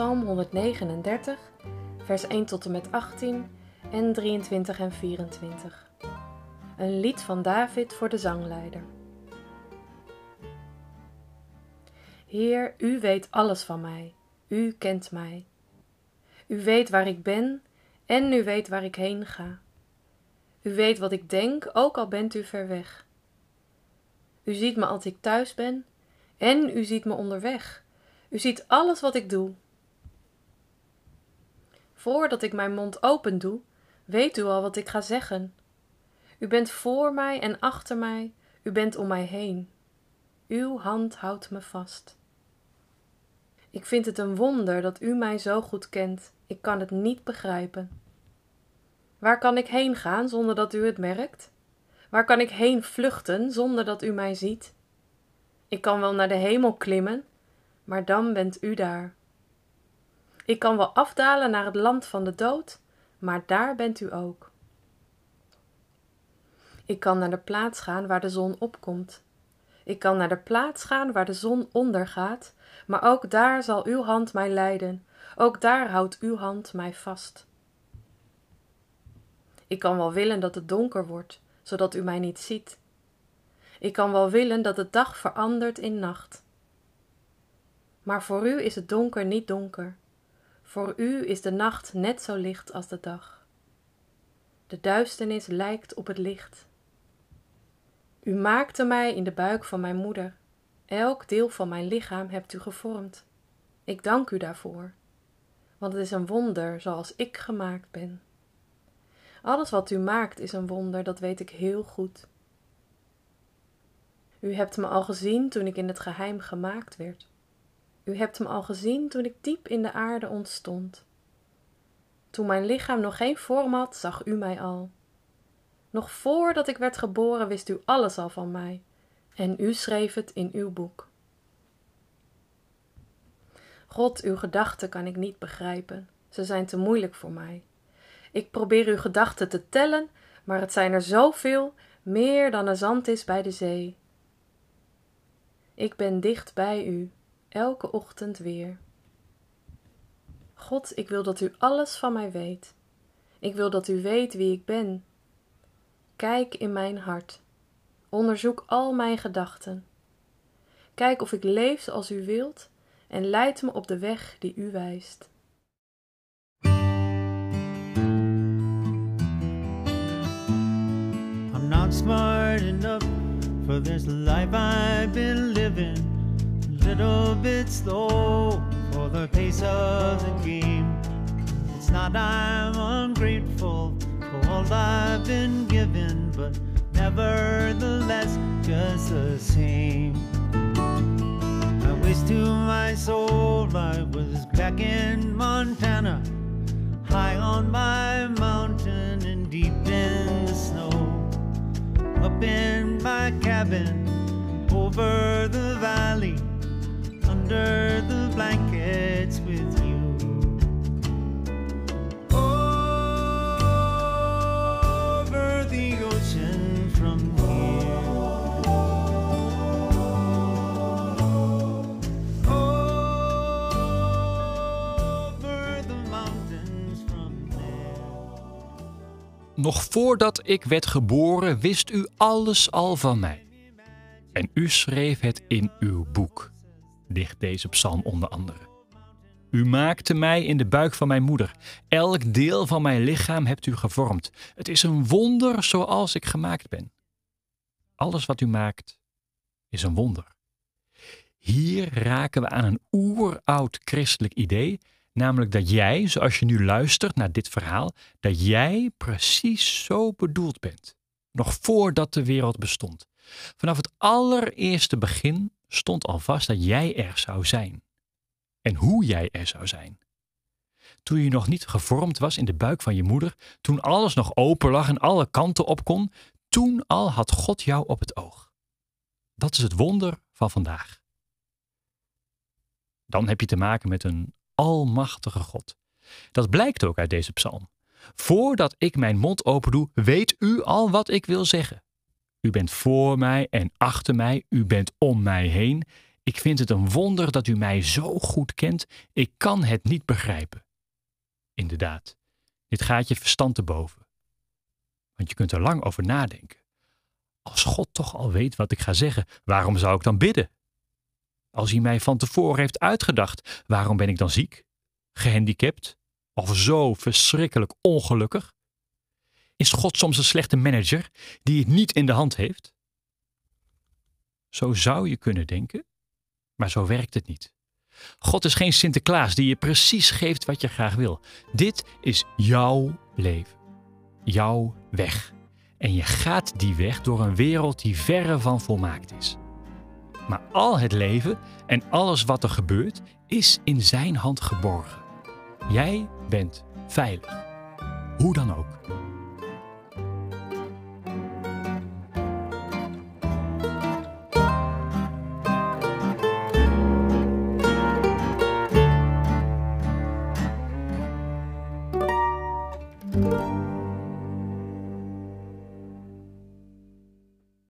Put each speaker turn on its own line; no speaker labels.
Psalm 139, vers 1 tot en met 18 en 23 en 24. Een lied van David voor de zangleider. Heer, u weet alles van mij. U kent mij. U weet waar ik ben en u weet waar ik heen ga. U weet wat ik denk, ook al bent u ver weg. U ziet me als ik thuis ben en u ziet me onderweg. U ziet alles wat ik doe. Voordat ik mijn mond open doe, weet u al wat ik ga zeggen. U bent voor mij en achter mij, u bent om mij heen. Uw hand houdt me vast. Ik vind het een wonder dat u mij zo goed kent. Ik kan het niet begrijpen. Waar kan ik heen gaan zonder dat u het merkt? Waar kan ik heen vluchten zonder dat u mij ziet? Ik kan wel naar de hemel klimmen, maar dan bent u daar. Ik kan wel afdalen naar het land van de dood, maar daar bent u ook. Ik kan naar de plaats gaan waar de zon opkomt. Ik kan naar de plaats gaan waar de zon ondergaat, maar ook daar zal uw hand mij leiden, ook daar houdt uw hand mij vast. Ik kan wel willen dat het donker wordt, zodat u mij niet ziet. Ik kan wel willen dat de dag verandert in nacht. Maar voor u is het donker niet donker. Voor u is de nacht net zo licht als de dag. De duisternis lijkt op het licht. U maakte mij in de buik van mijn moeder. Elk deel van mijn lichaam hebt u gevormd. Ik dank u daarvoor, want het is een wonder zoals ik gemaakt ben. Alles wat u maakt is een wonder, dat weet ik heel goed. U hebt me al gezien toen ik in het geheim gemaakt werd. U hebt me al gezien toen ik diep in de aarde ontstond. Toen mijn lichaam nog geen vorm had, zag u mij al. Nog voordat ik werd geboren wist u alles al van mij, en u schreef het in uw boek. God, uw gedachten kan ik niet begrijpen, ze zijn te moeilijk voor mij. Ik probeer uw gedachten te tellen, maar het zijn er zoveel, meer dan er zand is bij de zee. Ik ben dicht bij u, elke ochtend weer. God, ik wil dat u alles van mij weet. Ik wil dat u weet wie ik ben. Kijk in mijn hart. Onderzoek al mijn gedachten. Kijk of ik leef zoals u wilt en leid me op de weg die u wijst.
I'm not smart enough for this life I've been living. Little bit slow for the pace of the game. It's not I'm ungrateful for all I've been given, but nevertheless, just the same. I wish to my soul I was back in Montana, high on my mountain and deep in the snow. Up in my cabin, under the blankets with you. Over the ocean from here. Over the mountains from there.
Nog voordat ik werd geboren, wist u alles al van mij. En u schreef het in uw boek, ligt deze psalm onder andere. U maakte mij in de buik van mijn moeder. Elk deel van mijn lichaam hebt u gevormd. Het is een wonder zoals ik gemaakt ben. Alles wat u maakt is een wonder. Hier raken we aan een oeroud christelijk idee, namelijk dat jij, zoals je nu luistert naar dit verhaal, dat jij precies zo bedoeld bent. Nog voordat de wereld bestond. Vanaf het allereerste begin stond al vast dat jij er zou zijn. En hoe jij er zou zijn. Toen je nog niet gevormd was in de buik van je moeder, toen alles nog open lag en alle kanten op kon, toen al had God jou op het oog. Dat is het wonder van vandaag. Dan heb je te maken met een almachtige God. Dat blijkt ook uit deze psalm. Voordat ik mijn mond open doe, weet u al wat ik wil zeggen. U bent voor mij en achter mij, u bent om mij heen. Ik vind het een wonder dat u mij zo goed kent. Ik kan het niet begrijpen. Inderdaad, dit gaat je verstand te boven. Want je kunt er lang over nadenken. Als God toch al weet wat ik ga zeggen, waarom zou ik dan bidden? Als hij mij van tevoren heeft uitgedacht, waarom ben ik dan ziek, gehandicapt of zo verschrikkelijk ongelukkig? Is God soms een slechte manager die het niet in de hand heeft? Zo zou je kunnen denken, maar zo werkt het niet. God is geen Sinterklaas die je precies geeft wat je graag wil. Dit is jouw leven, jouw weg. En je gaat die weg door een wereld die verre van volmaakt is. Maar al het leven en alles wat er gebeurt is in zijn hand geborgen. Jij bent veilig. Hoe dan ook.